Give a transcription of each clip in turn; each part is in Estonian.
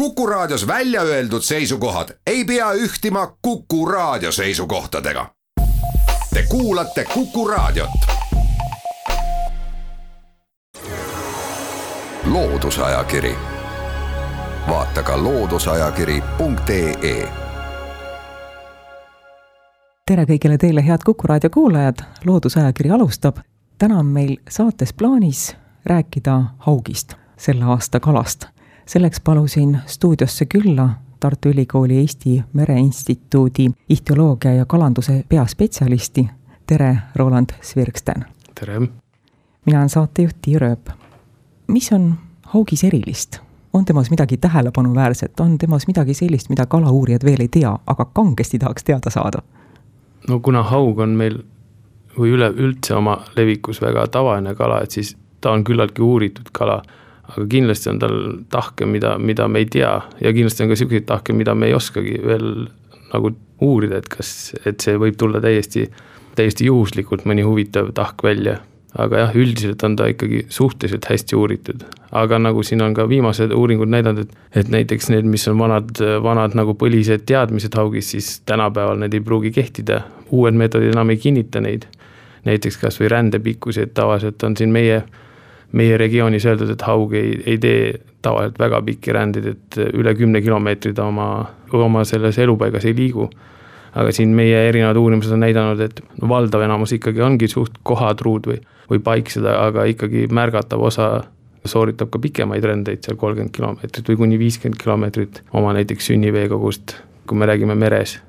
Kuku Raadios välja öeldud seisukohad ei pea ühtima Kuku Raadio seisukohtadega. Te kuulate Kuku Raadiot. loodusajakiri, vaata ka looduseajakiri.ee tere kõigile teile, head Kuku raadio kuulajad, Loodusajakiri alustab. täna on meil saates plaanis rääkida haugist, selle aasta kalast selleks palusin stuudiosse külla Tartu Ülikooli Eesti Mereinstituudi ihtioloogia ja kalanduse peaspetsialisti. tere, Roland Svirgsten! tere! mina olen saatejuht Tiia Rööp. mis on haugis erilist? on temas midagi tähelepanuväärset, on temas midagi sellist, mida kalauurijad veel ei tea, aga kangesti tahaks teada saada? no kuna haug on meil või üleüldse oma levikus väga tavaline kala, et siis ta on küllaltki uuritud kala aga kindlasti on tal tahke, mida, mida me ei tea ja kindlasti on ka sihukeseid tahke, mida me ei oskagi veel nagu uurida, et kas, et see võib tulla täiesti, täiesti juhuslikult mõni huvitav tahk välja. aga jah, üldiselt on ta ikkagi suhteliselt hästi uuritud, aga nagu siin on ka viimased uuringud näidanud, et, et näiteks need, mis on vanad, vanad nagu põlised teadmised haugis, siis tänapäeval need ei pruugi kehtida, uued meetodid enam ei kinnita neid. näiteks kasvõi rändepikkusi, et tavaliselt on siin meie meie regioonis öeldud, et haug ei, ei tee tavaliselt väga pikki rändeid, et üle kümne kilomeetri ta oma, oma selles elupaigas ei liigu. aga siin meie erinevad uurimused on näidanud, et valdav enamus ikkagi ongi suht kohatruud või, või paiksed, aga ikkagi märgatav osa sooritab ka pikemaid rändeid, seal kolmkümmend kilomeetrit või kuni viiskümmend kilomeetrit oma näiteks sünniveekogust, kui me räägime meres.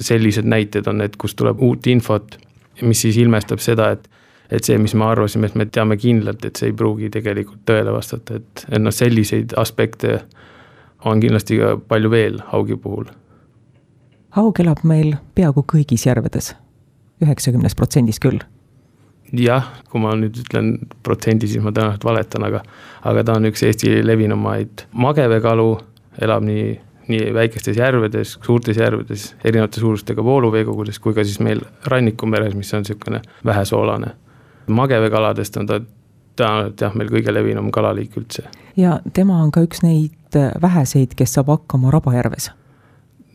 sellised näited on need, kus tuleb uut infot, mis siis ilmestab seda, et et see, mis me arvasime, et me teame kindlalt, et see ei pruugi tegelikult tõele vastata, et, et noh, selliseid aspekte on kindlasti ka palju veel haugi puhul. haug elab meil peaaegu kõigis järvedes, üheksakümnes protsendis küll. jah, kui ma nüüd ütlen protsendi, siis ma tõenäoliselt valetan, aga, aga ta on üks Eesti levinumaid mageveekalu, elab nii nii väikestes järvedes, suurtes järvedes, erinevate suurustega vooluveekogudes kui ka siis meil rannikumeres, mis on niisugune vähesoolane mageveekaladest on ta tõenäoliselt jah, meil kõige levinum kalaliik üldse. ja tema on ka üks neid väheseid, kes saab hakkama Rabajärves?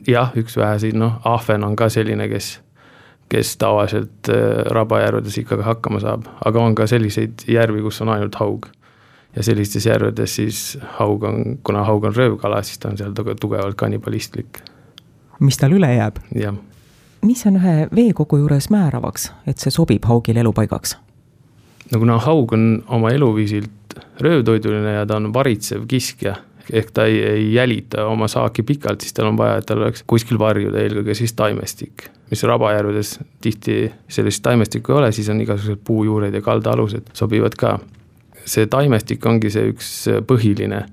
jah, üks väheseid, noh, ahven on ka selline, kes, kes tavaliselt äh, Rabajärvedes ikkagi hakkama saab, aga on ka selliseid järvi, kus on ainult haug. ja sellistes järvedes siis haug on, kuna haug on röövkala, siis ta on seal tugevalt kannibalistlik. mis tal üle jääb? jah. mis on ühe veekogu juures määravaks, et see sobib haugile elupaigaks? No kuna haug on oma eluviisilt röövtoiduline ja ta on varitsev kiskja, ehk ta ei, ei jälita oma saaki pikalt, siis tal on vaja, et tal oleks kuskil varjuda, eelkõige siis taimestik. mis rabajärvedes tihti sellist taimestikku ei ole, siis on igasugused puujuured ja kaldaalused sobivad ka. see taimestik ongi see üks põhiline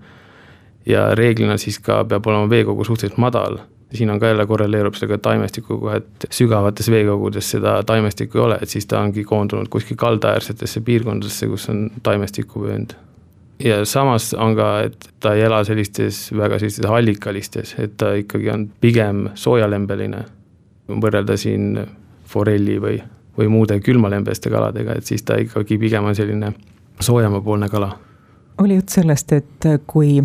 ja reeglina siis ka peab olema veekogu suhteliselt madal siin on ka jälle korreleerub sellega taimestikuga, et sügavates veekogudes seda taimestikku ei ole, et siis ta ongi koondunud kuskil kaldaäärsetesse piirkondadesse, kus on taimestikuvöönd. ja samas on ka, et ta ei ela sellistes väga sellistes allikalistes, et ta ikkagi on pigem soojalembeline, võrrelda siin forelli või, või muude külmalembeste kaladega, et siis ta ikkagi pigem on selline soojemapoolne kala. oli jutt sellest, et kui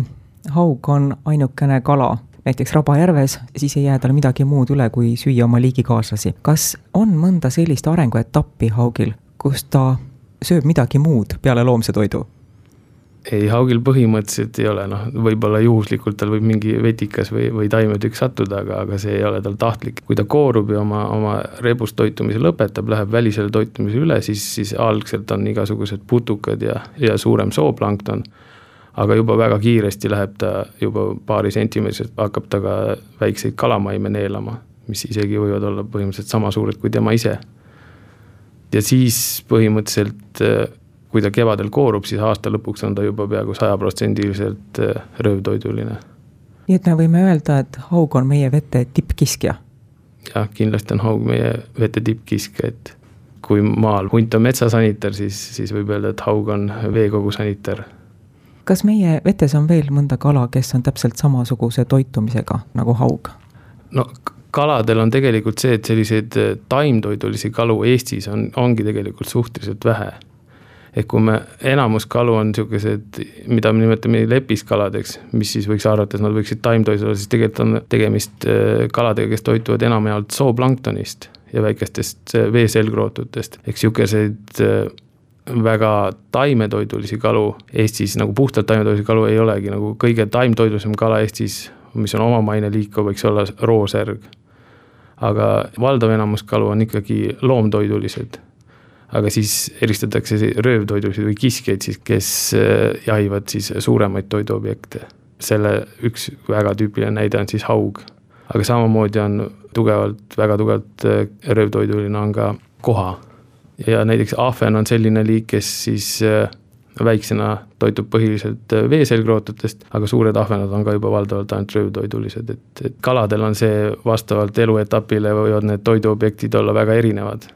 haug on ainukene kala näiteks Rabajärves, siis ei jää tal midagi muud üle, kui süüa oma liigikaaslasi. kas on mõnda sellist arenguetappi haugil, kus ta sööb midagi muud peale loomse toidu? ei, haugil põhimõtteliselt ei ole, noh, võib-olla juhuslikult tal võib mingi vetikas või, või taimetükk sattuda, aga, aga see ei ole tal tahtlik. kui ta koorub ja oma, oma rebust toitumise lõpetab, läheb välisele toitumisele üle, siis, siis algselt on igasugused putukad ja, ja suurem sooplankton aga juba väga kiiresti läheb ta juba paari sentimeetrit, hakkab ta ka väikseid kalamaime neelama, mis isegi võivad olla põhimõtteliselt sama suured kui tema ise. ja siis põhimõtteliselt, kui ta kevadel koorub, siis aasta lõpuks on ta juba peaaegu sajaprotsendiliselt äh, röövtoiduline. nii et me võime öelda, et haug on meie vete tippkiskja? jah, kindlasti on haug meie vete tippkiskja, et kui maal hunt on metsasanitar, siis, siis võib öelda, et haug on veekogu sanitar kas meie vetes on veel mõnda kala, kes on täpselt samasuguse toitumisega nagu haug? no kaladel on tegelikult see, et selliseid äh, taimtoidulisi kalu Eestis on, ongi tegelikult suhteliselt vähe. ehk kui me, enamus kalu on niisugused, mida me nimetame lepiskaladeks, mis siis võiks arvata, et nad võiksid taimtoidul olla, siis tegelikult on tegemist äh, kaladega, kes toituvad enamjaolt zooplanktonist ja väikestest äh, veeselgrootutest, ehk niisuguseid väga taimetoidulisi kalu Eestis, nagu puhtalt taimetoidulisi kalu ei olegi, nagu kõige taimtoidusem kala Eestis, mis on omamaine liikuv, võiks olla roosärg. aga valdav enamus kalu on ikkagi loomtoidulised aga siis eristatakse röövtoidusid või kiskjaid siis, kes äh, jahivad siis suuremaid toiduobjekte. selle üks väga tüüpiline näide on siis haug. aga samamoodi on tugevalt, väga tugevalt äh, röövtoiduline on ka koha. Ja näiteks ahven on selline liik, kes siis äh, väiksena toitub põhiliselt veeselgrootutest, aga suured ahvenad on ka juba valdavalt ainult röövtoidulised, et, et kaladel on see vastavalt eluetapile võivad need toiduobjektid olla väga erinevad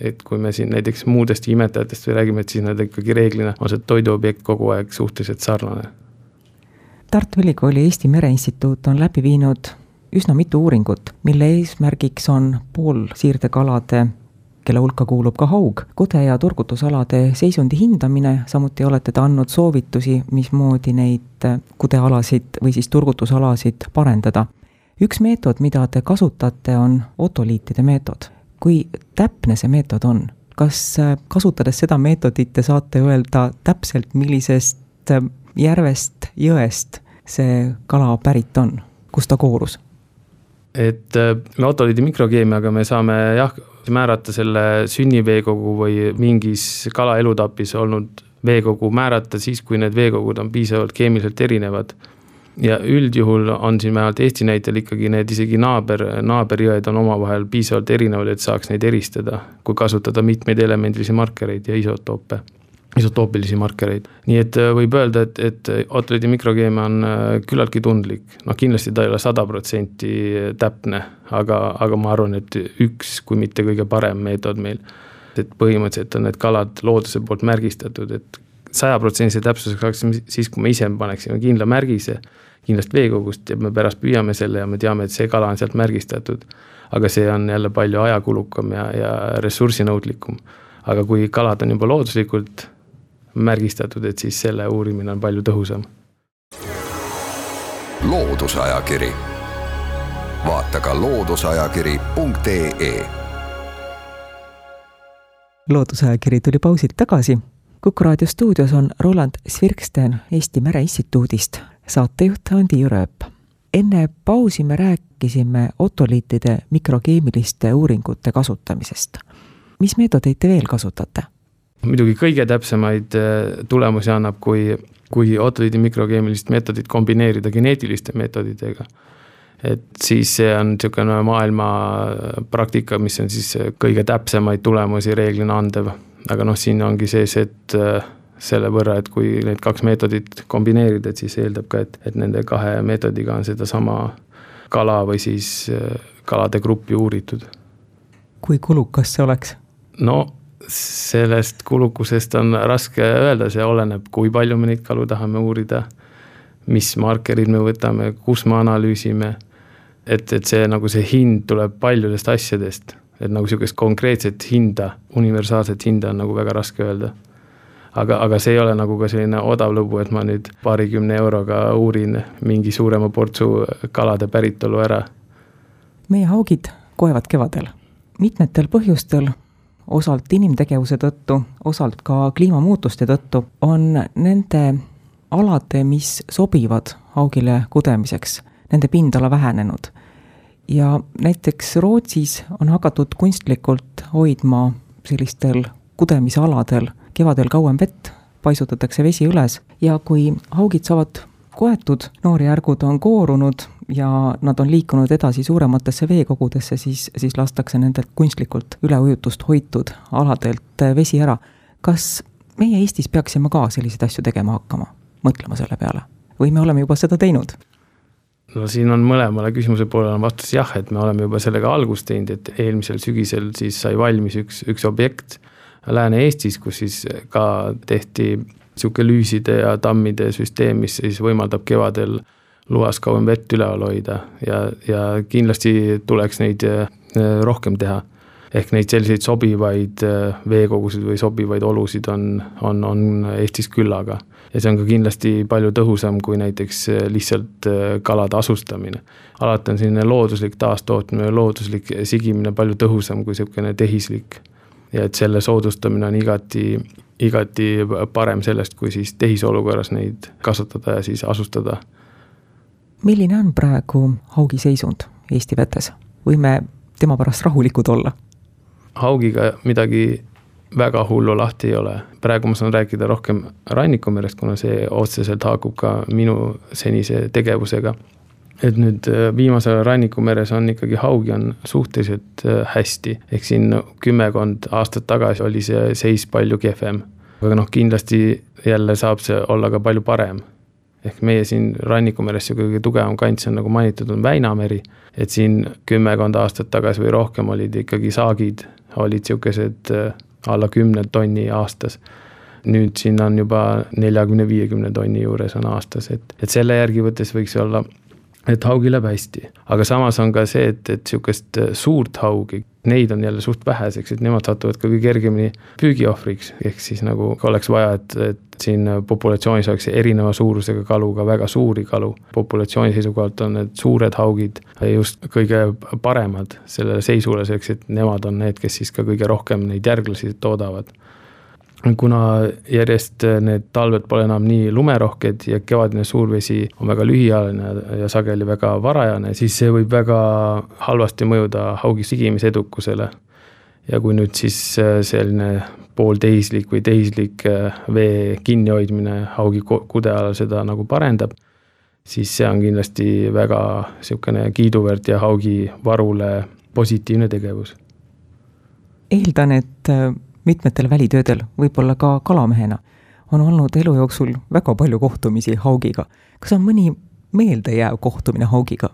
et kui me siin näiteks muudest imetajatest või räägime, et siis nad ikkagi reeglina on see toiduobjekt kogu aeg suhteliselt sarnane. Tartu Ülikooli Eesti Mereinstituut on läbi viinud üsna mitu uuringut, mille eesmärgiks on poolsiirdekalade, kelle hulka kuulub ka haug, kude- ja turgutusalade seisundi hindamine, samuti olete te andnud soovitusi, mismoodi neid kudealasid või siis turgutusalasid parendada. üks meetod, mida te kasutate, on otoliitide meetod kui täpne see meetod on? kas äh, kasutades seda meetodit te saate öelda täpselt, millisest äh, järvest, jõest see kala pärit on, kust ta koorus? et äh, metodidi mikrokeemiaga me saame jah, määrata selle sünniveekogu või mingis kala elutapis olnud veekogu määrata siis, kui need veekogud on piisavalt keemiliselt erinevad. Ja üldjuhul on siin vähemalt Eesti näitel ikkagi need isegi naaber, naaberjõed on omavahel piisavalt erinevad, et saaks neid eristada, kui kasutada mitmeid elemendilisi markereid ja isotoope, isotoopilisi markereid. nii et äh, võib öelda, et, et otolidi mikrokeemia on äh, küllaltki tundlik, noh kindlasti ta ei ole sada protsenti täpne, aga, aga ma arvan, et üks, kui mitte kõige parem meetod meil. et põhimõtteliselt on need kalad looduse poolt märgistatud, et sajaprotsendilise täpsusega saaksime siis, kui me ise paneksime kindla märgise kindlast veekogust ja me pärast püüame selle ja me teame, et see kala on sealt märgistatud. aga see on jälle palju ajakulukam ja, ja ressursinõudlikum. aga kui kalad on juba looduslikult märgistatud, et siis selle uurimine on palju tõhusam. loodusajakiri, vaata ka looduseajakiri.ee loodusajakiri tuli pausilt tagasi Kuku raadio stuudios on Roland Svirksten Eesti Mereinstituudist, saatejuht Andi Jürööp. enne pausi me rääkisime otoliitide mikrokeemiliste uuringute kasutamisest. mis meetodeid te veel kasutate? Muidugi kõige täpsemaid äh, tulemusi annab, kui, kui otoliidi mikrokeemilist meetodit kombineerida geneetiliste meetoditega. et siis see on niisugune maailma praktika, mis on siis kõige täpsemaid tulemusi reeglina andev aga noh, siin ongi sees, et äh, selle võrra, et kui need kaks meetodit kombineerida, et siis eeldab ka, et, et nende kahe meetodiga on sedasama kala või siis äh, kalade gruppi uuritud. kui kulukas see oleks? no sellest kulukusest on raske öelda, see oleneb, kui palju me neid kalu tahame uurida, mis markerid me võtame, kus me analüüsime, et, et see nagu see hind tuleb paljudest asjadest et nagu sihukest konkreetset hinda, universaalset hinda on nagu väga raske öelda. aga, aga see ei ole nagu ka selline odav lõbu, et ma nüüd paarikümne euroga uurin mingi suurema portsu kalade päritolu ära. meie haugid koevad kevadel mitmetel põhjustel, osalt inimtegevuse tõttu, osalt ka kliimamuutuste tõttu, on nende alade, mis sobivad haugile kudemiseks, nende pindala vähenenud. Ja näiteks Rootsis on hakatud kunstlikult hoidma sellistel kudemisaladel. Kevadel kauem vett, paisutatakse vesi üles ja kui haugid saavad koetud, noorjärgud on koorunud ja nad on liikunud edasi suurematesse veekogudesse, siis, siis lastakse nendelt kunstlikult üleujutust hoitud aladelt vesi ära. kas meie Eestis peaksime ka selliseid asju tegema hakkama, mõtlema selle peale või me oleme juba seda teinud? no siin on mõlemale küsimuse poolele on vastus jah, et me oleme juba sellega algust teinud, et eelmisel sügisel siis sai valmis üks, üks objekt Lääne-Eestis, kus siis ka tehti niisugune lüüside ja tammide süsteem, mis siis võimaldab kevadel luas kauem vett üleval hoida ja, ja kindlasti tuleks neid äh, rohkem teha. ehk neid selliseid sobivaid äh, veekogusid või sobivaid olusid on, on, on Eestis küllaga. ja see on ka kindlasti palju tõhusam kui näiteks äh, lihtsalt kalade asustamine. alati on selline looduslik taastootmine, looduslik sigimine palju tõhusam kui niisugune tehislik. ja et selle soodustamine on igati, igati parem sellest, kui siis tehisolukorras neid kasvatada ja siis asustada. Milline on praegu haugi seisund Eesti vetes? võime tema pärast rahulikud olla? haugiga midagi väga hullu lahti ei ole. praegu ma saan rääkida rohkem rannikumerest, kuna see otseselt haakub ka minu senise tegevusega. et nüüd äh, viimasel ajal Rannikumeres on ikkagi haugi on suhteliselt äh, hästi, ehk siin kümmekond aastat tagasi oli see seis palju kehvem. aga noh, kindlasti jälle saab see olla ka palju parem ehk meie siin Rannikumeres see kõige tugevam kant, see on nagu mainitud, on Väinameri, et siin kümmekond aastat tagasi või rohkem olid ikkagi saagid, olid niisugused äh, alla kümne tonni aastas. nüüd siin on juba neljakümne, viiekümne tonni juures on aastas, et, et selle järgi võttes võiks olla et haugi läheb hästi, aga samas on ka see, et, et sihukest äh, suurt haugi, neid on jälle suht väheseks, et nemad satuvad ka kõige kergemini püügiohvriks, ehk siis nagu oleks vaja, et, et siin populatsioonis oleks erineva suurusega kalu, ka väga suuri kalu. populatsiooni seisukohalt on need suured haugid just kõige paremad sellele seisule, selleks et nemad on need, kes siis ka kõige rohkem neid järglasi toodavad kuna järjest need talved pole enam nii lumerohked ja kevadine suurvesi on väga lühiajaline ja sageli väga varajane, siis see võib väga halvasti mõjuda haugi sigimise edukusele. ja kui nüüd siis äh, selline pooltehislik või tehislik äh, vee kinnihoidmine haugi kude all seda nagu parendab, siis see on kindlasti väga niisugune kiiduväärt ja haugi varule positiivne tegevus. eeldan, et mitmetel välitöödel, võib-olla ka kalamehena, on olnud elu jooksul väga palju kohtumisi haugiga. kas on mõni meeldejääv kohtumine haugiga?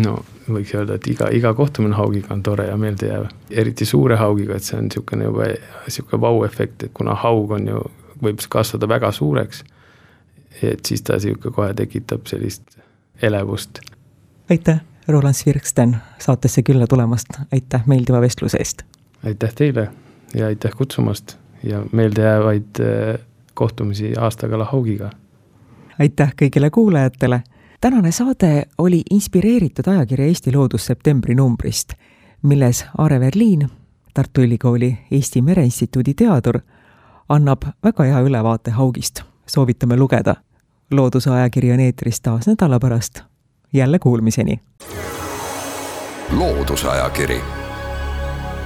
no võiks öelda, et iga, iga kohtumine haugiga on tore ja meeldejääv, eriti suure haugiga, et see on niisugune juba niisugune vau-efekt, et kuna haug on ju, võib kasvada väga suureks, et siis ta niisugune kohe tekitab sellist elevust. aitäh, Roland Svirksten saatesse külla tulemast, aitäh meeldiva vestluse eest! aitäh teile! Ja aitäh kutsumast ja meeldejäävaid äh, kohtumisi aastakala haugiga. aitäh kõigile kuulajatele. tänane saade oli inspireeritud ajakirja Eesti Loodus septembri numbrist, milles Aare Verliin, Tartu Ülikooli Eesti Mereinstituudi teadur, annab väga hea ülevaate haugist. soovitame lugeda. looduse ajakiri on eetris taas nädala pärast. jälle kuulmiseni. loodusajakiri